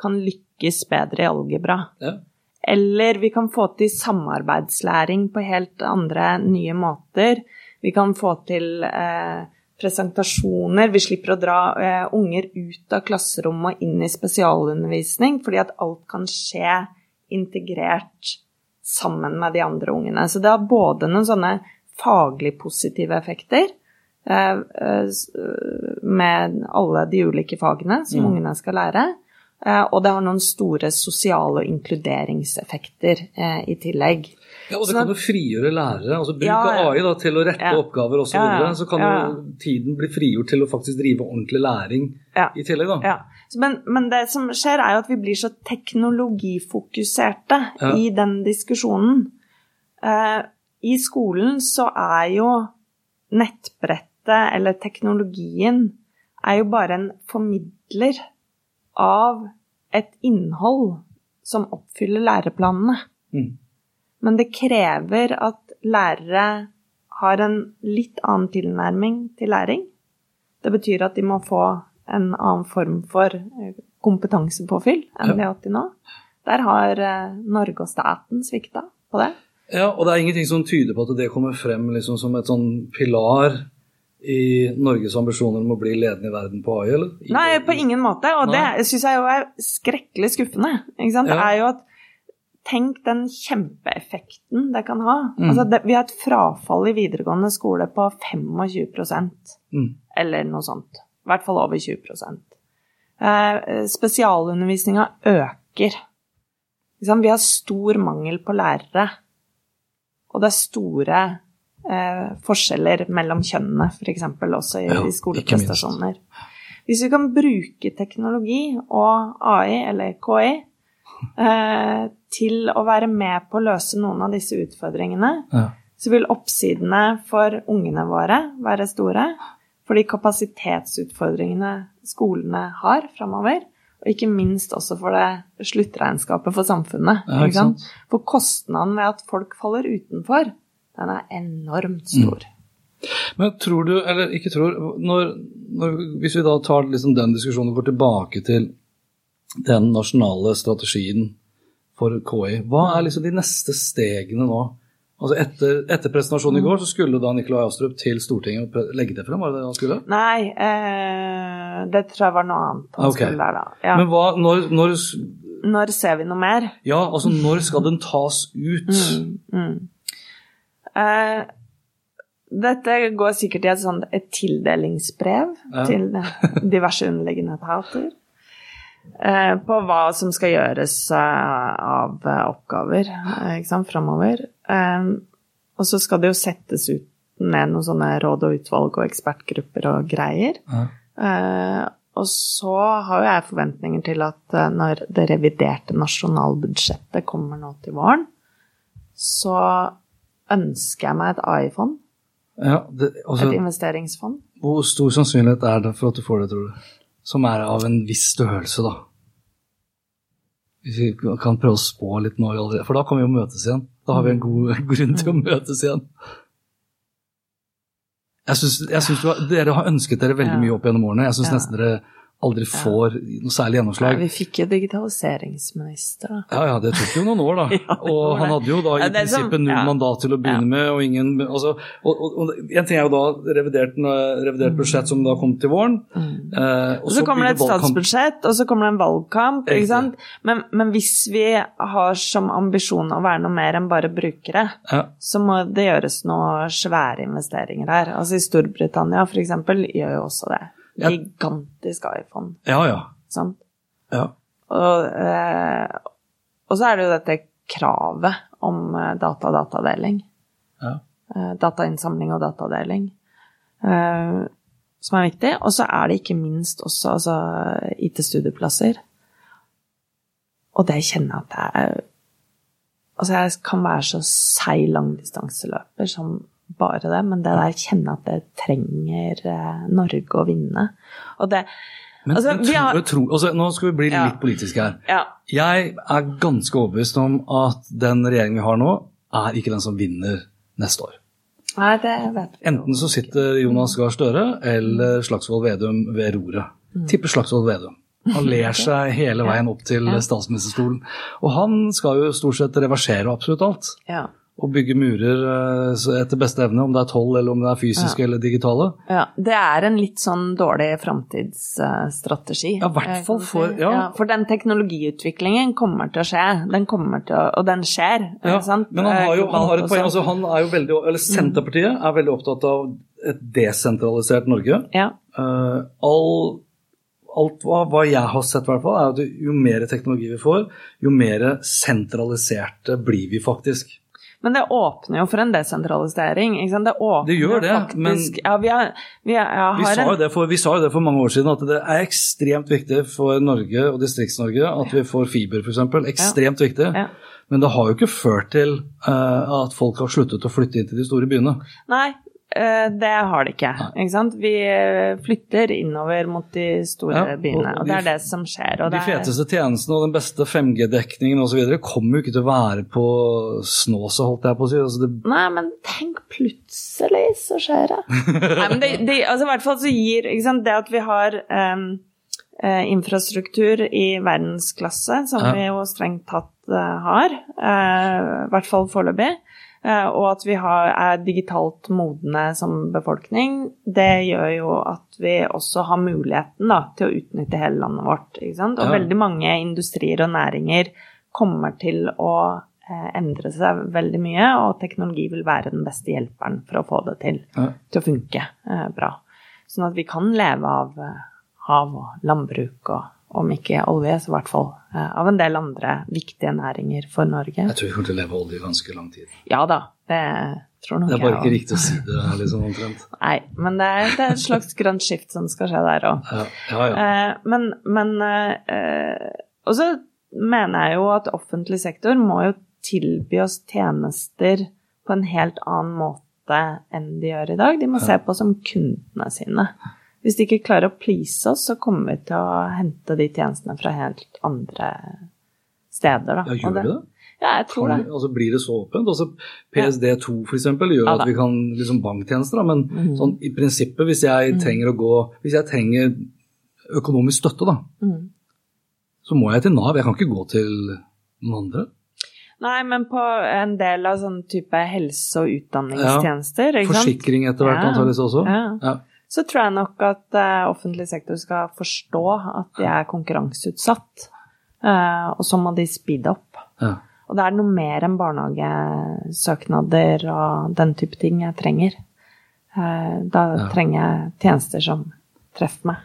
kan lykkes bedre i algebra. ja. Eller vi kan få til samarbeidslæring på helt andre, nye måter. Vi kan få til eh, presentasjoner. Vi slipper å dra eh, unger ut av klasserommet og inn i spesialundervisning, fordi at alt kan skje integrert sammen med de andre ungene. Så det har både noen sånne faglig positive effekter eh, eh, med alle de ulike fagene som ungene skal lære. Eh, Og det har noen store sosiale og inkluderingseffekter eh, i tillegg. Ja, og det Sånn kan jo frigjøre lærere. altså Bruk av ja. AI da, til å rette oppgaver osv. Så, Ja, så kan jo tiden bli frigjort til å faktisk drive ordentlig læring i tillegg. da. Ja. Men, men det som skjer, er jo at vi blir så teknologifokuserte i den diskusjonen. Uh, I skolen så er jo nettbrettet, eller teknologien, er jo bare en formidler av et innhold som oppfyller læreplanene. Mm. Men det krever at lærere har en litt annen tilnærming til læring. Det betyr at de må få en annen form for eh, kompetansepåfyll enn Ja. de har hatt til nå. Der har eh, Norge og staten svikta på det. Ja, og det er ingenting som tyder på at det kommer frem liksom som et sånn pilar i Norges ambisjoner om å bli ledende i verden på AI, eller? Nei, på ingen måte. Og Nei. det syns jeg jo er skrekkelig skuffende. Ikke sant? Det er jo at Tenk den kjempeeffekten det kan ha. Mm. Altså, det, vi har et frafall i videregående skole på 25 Mm. eller noe sånt. I hvert fall over 20 eh, Spesialundervisninga øker. Liksom. Vi har stor mangel på lærere. Og det er store eh, forskjeller mellom kjønnene, f.eks. også i, Ja, i skoleprestasjoner. Hvis vi kan bruke teknologi og AI, eller KI, eh, til å være med på å løse noen av disse utfordringene, Ja. så vil oppsidene for ungene våre være store. Fordi kapasitetsutfordringene skolene har framover, og ikke minst også for det sluttregnskapet for samfunnet. Ja, ikke sant? For kostnaden ved at folk faller utenfor, den er enormt stor. Men tror du, eller ikke tror når, når, Hvis vi da tar liksom den diskusjonen og går tilbake til den nasjonale strategien for KI, hva er liksom de neste stegene nå? Altså Etter, etter presentasjonen i går så skulle da Nikolai Astrup til Stortinget og legge det frem, var det det han skulle? Nei, eh, det tror jeg var noe annet han okay. skulle der, da. Ja. Men hva, når, når Når ser vi noe mer? Ja, altså når skal den tas ut? Eh, dette går sikkert i et, sånt, et tildelingsbrev Ja. til diverse underliggende etater. eh, på hva som skal gjøres eh, av eh, oppgaver ikke sant, framover. Og så skal det jo settes ut ned noen sånne råd og utvalg og ekspertgrupper og greier. Ja. Og så har jo jeg forventninger til at når det reviderte nasjonalbudsjettet kommer nå til våren, så ønsker jeg meg et AI-fond. Ja, altså, Et investeringsfond. hvor stor sannsynlighet er det for at du får det, tror du? Som er av en viss størrelse, da. Hvis vi kan prøve å spå litt nå, for da kan vi jo møtes igjen. Da har vi en god grunn til å møtes igjen. Jeg syns, dere har ønsket dere veldig mye opp gjennom årene. Jeg syns nesten dere aldri får noe særlig gjennomslag. gjennomslag. vi fikk jo digitaliseringsminister, da. Ja, ja, det tok jo noen år, da. Ja, og han hadde jo da i Ja, prinsippet null ja. mandat til å begynne Ja. med, og ingen altså, og, og, og En ting er jo da revidert, revidert budsjett som da kom til våren. eh, Mm. Og så kommer det et statsbudsjett, og så kommer det en valgkamp. Ikke sant? Men, men hvis vi har som ambisjon å være noe mer enn bare brukere, Ja, så må det gjøres noe svære investeringer her. Altså I Storbritannia f.eks. gjør jo også det. Gigantisk iPhone. ja. ja. Sant? ja. Og, eh, og så er det jo dette kravet om eh, data og datadeling. Ja. Eh, datainnsamling og datadeling. Eh, som er viktig. Og så er det ikke minst også altså, IT-studieplasser. Og det kjenner jeg at er Altså, jeg kan være så seig langdistanseløper som bare det, men det der kjenner at det trenger eh, Norge å vinne. Og det Men, Altså, men vi har- tro, altså, nå skal vi bli Ja. litt politiske her. Ja. Jeg er ganske overbevist om at den regjeringen vi har nå, er ikke den som vinner neste år. Nei, det vet vi. Enten så sitter Jonas Gahr Støre eller Slagsvold Vedum ved roret. Mm. Tipper Slagsvold Vedum. Han ler seg hele veien opp til statsministerstolen. Og han skal jo stort sett reversere absolutt alt. Ja. Og bygge murer eh, etter beste evne, om det er tolv eller om det er fysiske eller digitale. ja. Det er en litt sånn dårlig framtidsstrategi. Ja, hvert eh, fall for- ja. ja. For den teknologiutviklingen kommer til å skje. Den kommer til å Og den skjer, Ja, sant? men han, har jo, han har et poeng. Altså, han er jo veldig, eller Senterpartiet er veldig opptatt av et desentralisert Norge. Ja. Uh, all, alt hva, hva jeg har sett, hvert fall, er at jo mer teknologi vi får, jo mer sentraliserte blir vi faktisk. Men det åpner jo for en desentralisering. Det åpner Det gjør det, faktisk men- Ja, vi er, vi er, Vi sa, en for, vi sa jo det for mange år siden, at det er ekstremt viktig for Norge og Distrikts-Norge at vi får fiber, f.eks. Ekstremt viktig. Ja. Men det har jo ikke ført til uh, at folk har sluttet å flytte inn til de store byene. Nei, det har det ikke. ikke sant? Vi eh, flytter innover mot de store Ja, og- byene, og det er det som skjer. De det er, feteste tjenestene og den beste 5G-dekningen osv. kommer jo ikke til å være på Snåsa, holdt jeg på å si. Altså det, Nei, men tenk plutselig så skjer det. Nei, men det, det altså, I hvert fall så gir ikke sant, det at vi har um, eh, infrastruktur i verdensklasse, som Ja. vi jo strengt tatt eh, har, eh, i hvert fall foreløpig, eh, og at vi har, er digitalt modne som befolkning, det gjør jo at vi også har muligheten da, til å utnytte hele landet vårt. Og Ja. veldig mange industrier og næringer kommer til å eh, endre seg veldig mye, og teknologi vil være den beste hjelperen for å få det til, Ja. til å funke eh, bra. Sånn at vi kan leve av eh, hav og landbruk og om ikke olje, så i hvert fall eh, av en del andre viktige næringer for Norge. jeg tror vi kommer til å leve av olje ganske lang tid. Ja da, det tror nok Det er bare jeg ikke riktig å si det liksom omtrent. Nei, men det er, det er et slags grønt skift som skal skje der òg. Ja, ja. ja. Eh, men men eh, Og så mener jeg jo at offentlig sektor må jo tilby oss tjenester på en helt annen måte enn de gjør i dag. De må se på oss som kundene sine. Hvis de ikke klarer å please oss, så kommer vi til å hente de tjenestene fra helt andre steder. Da. ja gjør vi det? Ja, jeg tror det. altså, blir det så åpent? Altså, PSD2 for eksempel, gjør Ja at vi kan liksom banktjenester, da, men Mhm. sånn, i prinsippet, hvis jeg trenger å gå Hvis jeg trenger økonomisk støtte, da, Mm. så må jeg til Nav. Jeg kan ikke gå til noen andre. Nei, men på en del av sånn type helse- og utdanningstjenester, sant? Forsikring etter hvert Ja. antakeligvis også. Ja. Ja. Så tror jeg nok at uh, offentlig sektor skal forstå at de er konkurranseutsatt. Uh, og så må de speede opp. Ja. Og det er noe mer enn barnehagesøknader og den type ting jeg trenger. Uh, da Ja. trenger jeg tjenester som treffer meg.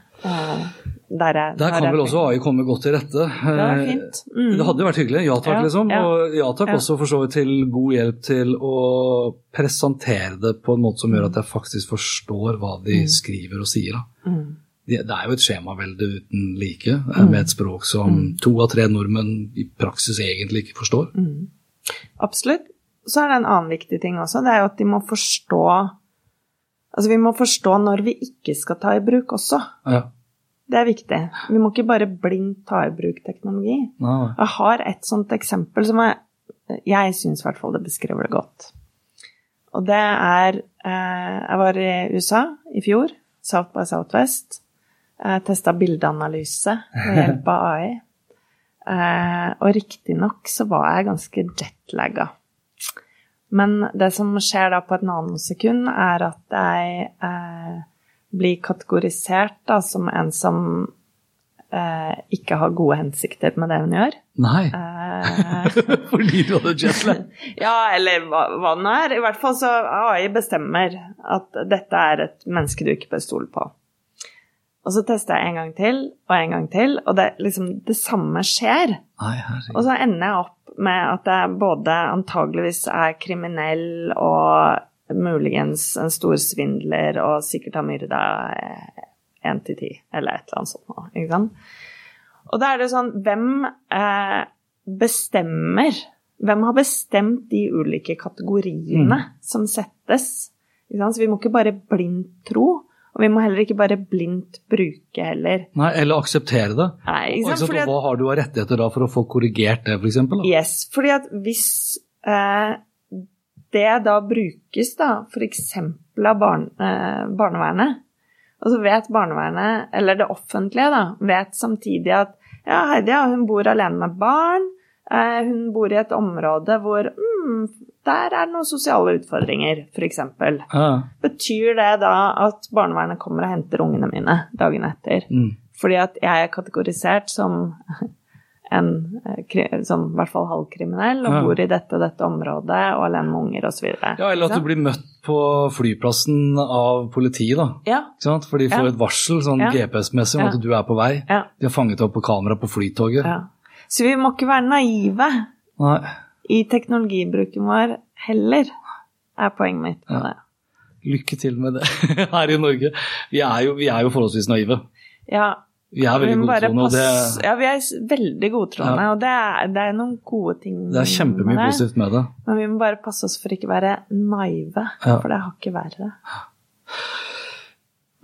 Der jeg, Der kan er vel også. AI komme godt til rette. Det Eh, fint. Mm. Det hadde jo vært hyggelig. Ja takk, Ja, liksom. ja. Og ja takk Ja. også for så vidt til god hjelp til å presentere det på en måte som gjør at jeg faktisk forstår hva de skriver og sier. Mm. Det det er jo et skjemavelde uten like, eh, med et språk som to av tre nordmenn i praksis egentlig ikke forstår. Mm. Absolutt. Så er det en annen viktig ting også, det er jo at de må forstå Altså vi må forstå når vi ikke skal ta i bruk også. Ja. Det er viktig. Vi må ikke bare blindt ta i bruk teknologi. Jeg har et sånt eksempel som jeg, jeg syns i hvert fall det beskriver det godt. Og det er eh, Jeg var i USA i fjor, South by Southwest. Jeg testa bildeanalyse ved hjelp av AI. Eh, og riktignok så var jeg ganske jetlagga. Men det som skjer da på et nanosekund, er at jeg eh, blir kategorisert da som en som eh, ikke har gode hensikter med det hun gjør. Nei. Eh, Fordi du hadde jetlag? ja, eller hva, hva det nå er. I hvert fall så AI bestemmer at dette er et menneske du ikke bør stole på. Og så tester jeg en gang til og en gang til, og det, liksom, det samme skjer. Nei. Og så ender jeg opp med at jeg både antageligvis er kriminell og muligens en stor svindler og sikkert har myrda én til ti, eller et eller annet sånt. noe, Ikke sant? Og da er det sånn Hvem eh, bestemmer Hvem har bestemt de ulike kategoriene som settes? Så vi må ikke bare blindt tro, og vi må heller ikke bare blindt bruke heller. Nei, eller akseptere det. Nei, ikke sant? Fordi at- hva har du av rettigheter da for å få korrigert det, f.eks.? Yes, fordi at hvis eh, det da brukes da f.eks. av barn, eh, barnevernet, og så vet barnevernet, eller det offentlige da, vet samtidig at ja, Heidi ja, hun bor alene med barn, eh, hun bor i et område hvor mm, der er det noen sosiale utfordringer, f.eks. Ja. Betyr det da at barnevernet kommer og henter ungene mine dagen etter? Mm. Fordi at jeg er kategorisert som en eh, som i hvert fall halvkriminell og bor i dette og dette området og alene med unger osv. ja, eller at du blir møtt på flyplassen av politiet, da. Ja. For de får Ja. et varsel sånn Ja. GPS-messig om at du er på vei. Ja. De har fanget opp på kamera på flytoget. ja. Så vi må ikke være naive Nei. i teknologibruken vår heller, er poenget mitt med det. Lykke til med det her i Norge. Vi er jo, vi er jo forholdsvis naive. Ja, Vi er veldig godtroende, det, Ja, vi er veldig godtroende, Ja. og det er, det er noen gode ting det er kjempemye positivt med det. Men vi må bare passe oss for ikke være naive, Ja. for det har ikke verre.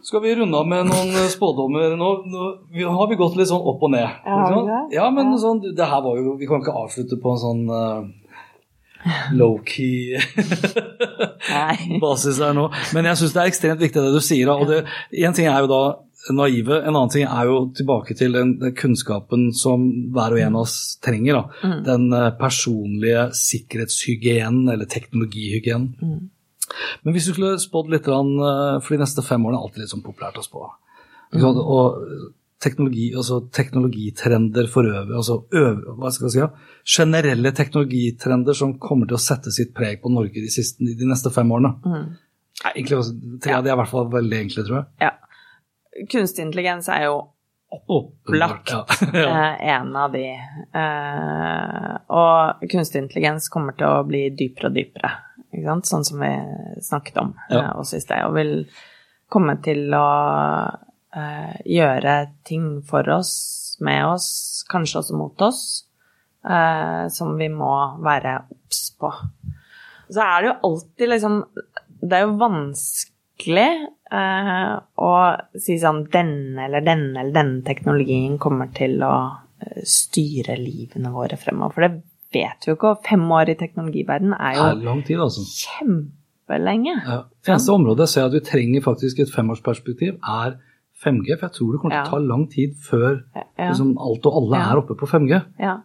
Skal vi runde av med noen eh, spådommer nå? nå har vi gått litt sånn opp og ned. Ja? Ja, men Ja. sånn, det her var jo Vi kan ikke avslutte på en sånn eh, low-key basis her nå. Men jeg syns det er ekstremt viktig det du sier. og det, En ting er jo da naive, en annen ting er jo tilbake til den, den kunnskapen som hver og en av oss trenger. da. Mm. Den eh, personlige sikkerhetshygienen, eller teknologihygienen. Mm. Men hvis du skulle spådd litt, eh, for de neste fem årene er alltid litt sånn populært å spå. Mm. Og teknologi, altså teknologitrender for øvrig, altså øv, hva skal jeg si, generelle teknologitrender som kommer til å sette sitt preg på Norge de, siste, de neste fem årene. Mm. Nei, egentlig, tre av de er i hvert fall veldig enkle, tror jeg. Ja. Kunstig intelligens er jo Opplagt. Ja. ja. eh, en av de. Eh, og kunstig intelligens kommer til å bli dypere og dypere, sånn som vi snakket om Ja. eh, også i sted. Og vil komme til å gjøre ting for oss, med oss, kanskje også mot oss, som vi må være obs på. Så er det jo alltid liksom Det er jo vanskelig eh, å si sånn Denne eller denne eller denne teknologien kommer til å eh, styre livene våre fremover. For det vet vi jo ikke. Og fem år i teknologiverden er jo er tid, altså. kjempelenge. Ja. Det eneste området jeg ser at vi trenger faktisk et femårsperspektiv, er 5G. For jeg tror det kommer til å ta lang tid før Ja. liksom, alt og alle er oppe på 5G. Ja.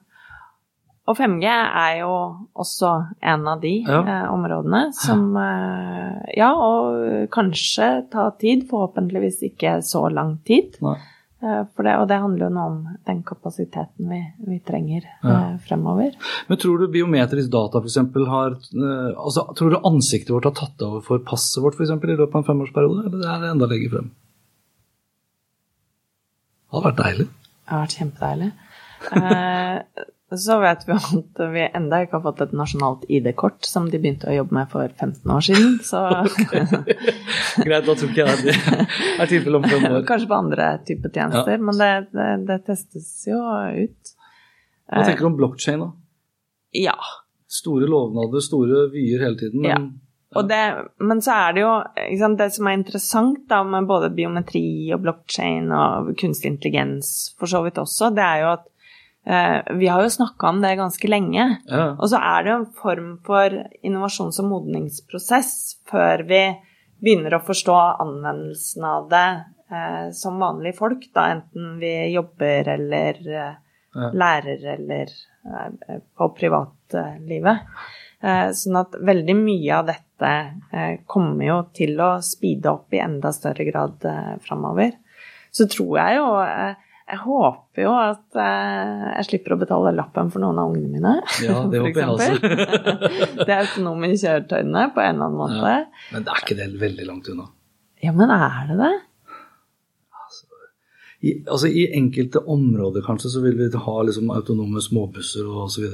Og 5G er jo også en av de Ja. eh, områdene som eh, Ja, og kanskje ta tid. Forhåpentligvis ikke så lang tid. Eh, for det, og det handler jo nå om den kapasiteten vi, vi trenger Ja. eh, fremover. Men tror du biometrisk data f.eks. har eh, altså, Tror du ansiktet vårt har tatt over for passet vårt for eksempel, i løpet av en femårsperiode, eller er det enda lenger frem? Det hadde vært deilig. Det har vært kjempedeilig. Så vet vi at vi enda ikke har fått et nasjonalt ID-kort, som de begynte å jobbe med for 15 år siden. Så Greit, da tror ikke jeg det er tilfellet om fem år. kanskje på andre typer tjenester, men det, det, det testes jo ut. Hva tenker du om blokkjede, da? Ja. Store lovnader, store vyer hele tiden. Men Og det, men så er det jo sant, Det som er interessant da, med både biometri og blokkjede og kunstig intelligens for så vidt også, det er jo at vi har jo snakka om det ganske lenge. ja. Og så er det jo en form for innovasjons- og modningsprosess før vi begynner å forstå anvendelsen av det eh, som vanlige folk, da, enten vi jobber eller eh, Ja. lærer eller eh, på privatlivet. Eh, sånn at veldig mye av dette eh, kommer jo til å speede opp i enda større grad eh, framover. Så tror jeg jo eh, Jeg håper jo at eh, jeg slipper å betale lappen for noen av ungene mine. Ja, det håper jeg. Det er autonome kjøretøyene på en eller annen måte. Ja. Men det er ikke det veldig langt unna. Ja, men er det det? I, altså, I enkelte områder kanskje så vil vi ha liksom, autonome småbusser og osv.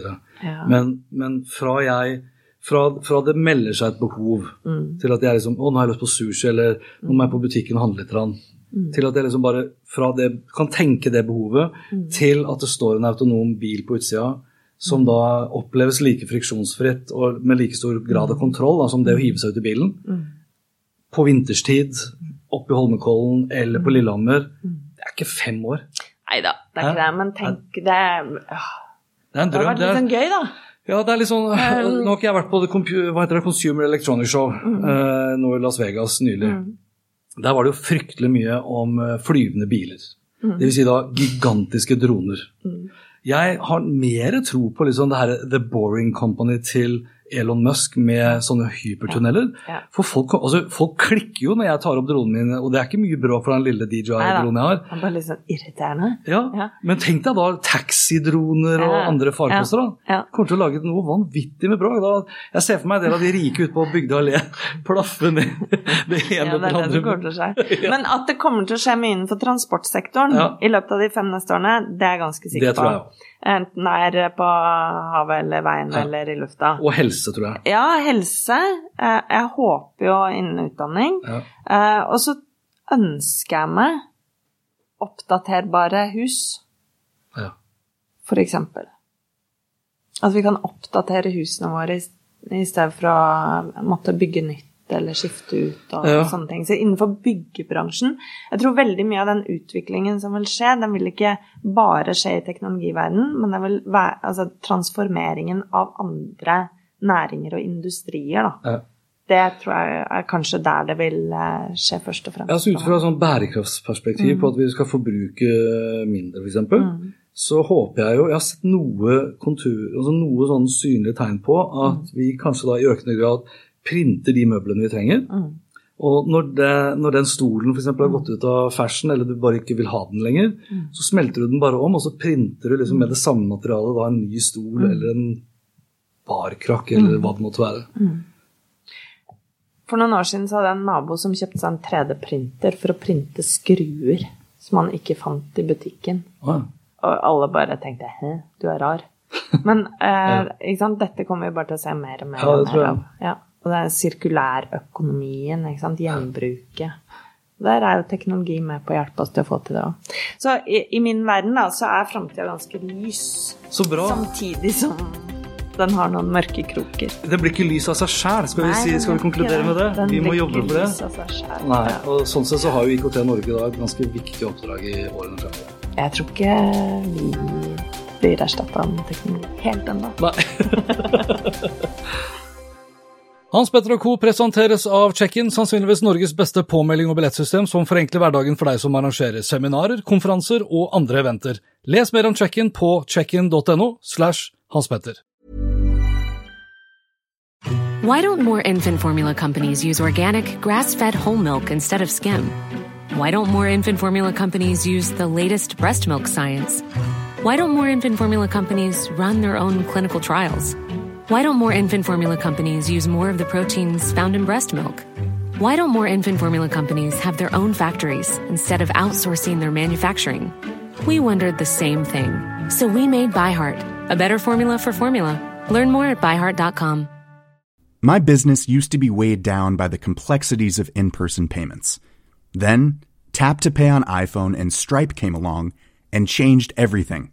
Ja. Men, men fra jeg fra, fra det melder seg et behov Mm. til at jeg liksom Å, nå har jeg lyst på sushi, eller nå må jeg på butikken og handle litt. Grann», Mm. Til at jeg liksom bare fra det, kan tenke det behovet Mm. til at det står en autonom bil på utsida som da oppleves like friksjonsfritt og med like stor grad Mm. av kontroll da, som det å hive seg ut i bilen. På vinterstid, oppe i Holmenkollen eller Mm. på Lillehammer. Det er ikke fem år. Nei da, det er ikke det. Men tenk det øh. Det er en drøm. Det har vært litt sånn gøy, da. ja, det er litt sånn Nå har ikke jeg vært på det hva heter det, Consumer Electronics Show eh, nå i Las Vegas nylig. Der var det jo fryktelig mye om eh, flyvende biler. Det vil si da gigantiske droner. Jeg har mer tro på liksom det her The Boring Company til Elon Musk med sånne hypertunneler. Ja. For folk, altså, folk klikker jo når jeg tar opp dronen min, og det er ikke mye bråk for den lille DJI-dronen jeg har. Det er bare litt sånn irriterende. Ja, Ja. Men tenk deg da taxidroner og Ja. andre farkoster. da. Ja. Kommer til å lage noe vanvittig med bråk. Da, jeg ser for meg en del av de rike ute på Bygdøy allé plaffe ned det Ja, ene det er det kommer til å skje. Men at det kommer til å skje mye innenfor transportsektoren Ja. i løpet av de fem neste årene, det er jeg ganske sikker Det tror jeg på. Enten det er på havet eller veien Ja. eller i lufta. Og helse, tror jeg. Ja, helse. eh, Jeg håper jo innen utdanning. Ja. Eh, Og så ønsker jeg meg oppdaterbare hus, Ja. for eksempel. At vi kan oppdatere husene våre i i stedet for å måtte bygge nytt eller skifte ut og Ja. sånne ting. Så innenfor byggebransjen Jeg tror veldig mye av den utviklingen som vil skje, den vil ikke bare skje i teknologiverdenen, men det vil være altså, transformeringen av andre næringer og industrier, da. Ja. Det tror jeg er kanskje der det vil eh, skje først og fremst. Ja, så Ut fra et sånn bærekraftsperspektiv på at vi skal forbruke mindre, f.eks., Mm. så håper jeg jo Jeg har sett noe kontur, altså noe sånn synlige tegn på at Mm. vi kanskje da i økende grad printer de møblene vi trenger. Mm. Og når, det, når den stolen f.eks. har gått ut av fashion, eller du bare ikke vil ha den lenger, Mm. så smelter du den bare om, og så printer du liksom med det samme materialet da en ny stol Mm. eller en barkrakk eller hva det måtte være. For noen år siden så hadde jeg en nabo som kjøpte seg en 3D-printer for å printe skruer som han ikke fant i butikken. Ah, Og alle bare tenkte 'hæ, du er rar'. Men eh, sant? dette kommer vi bare til å se mer og mer, Ja, det tror jeg. av. Ja. Og det er sirkulærøkonomien, ikke sant? gjenbruket. Der er jo teknologi med på å hjelpe oss til å få til det òg. Så i, i min verden da, så er framtida ganske lys, så bra. samtidig som den har noen mørke kroker. Det blir ikke lys av seg sjæl, skal, vi si, skal vi konkludere med det? Den Vi må jobbe for det. lys av seg selv. Nei, Ja. og Sånn sett så har jo IKT Norge da et ganske viktig oppdrag i årene fremover. Jeg tror ikke vi blir erstatta av teknologi helt ennå. Hans Petter og Co. presenteres av Check-in, sannsynligvis Norges beste påmelding og billettsystem som forenkler hverdagen for deg som arrangerer seminarer, konferanser og andre eventer. Les mer om Check-in på checkin.no slash Hans Petter. Why don't more infant formula companies use organic, grass fed whole milk instead of skim? Why don't more infant formula companies use the latest breast milk science? Why don't more infant formula companies run their own clinical trials? Why don't more infant formula companies use more of the proteins found in breast milk? Why don't more infant formula companies have their own factories instead of outsourcing their manufacturing? We wondered the same thing. So we made ByHeart, a better formula for formula. Learn more at byheart.com. My business used to be weighed down by the complexities of in person payments. Then, Tap to Pay on iPhone and Stripe came along and changed everything.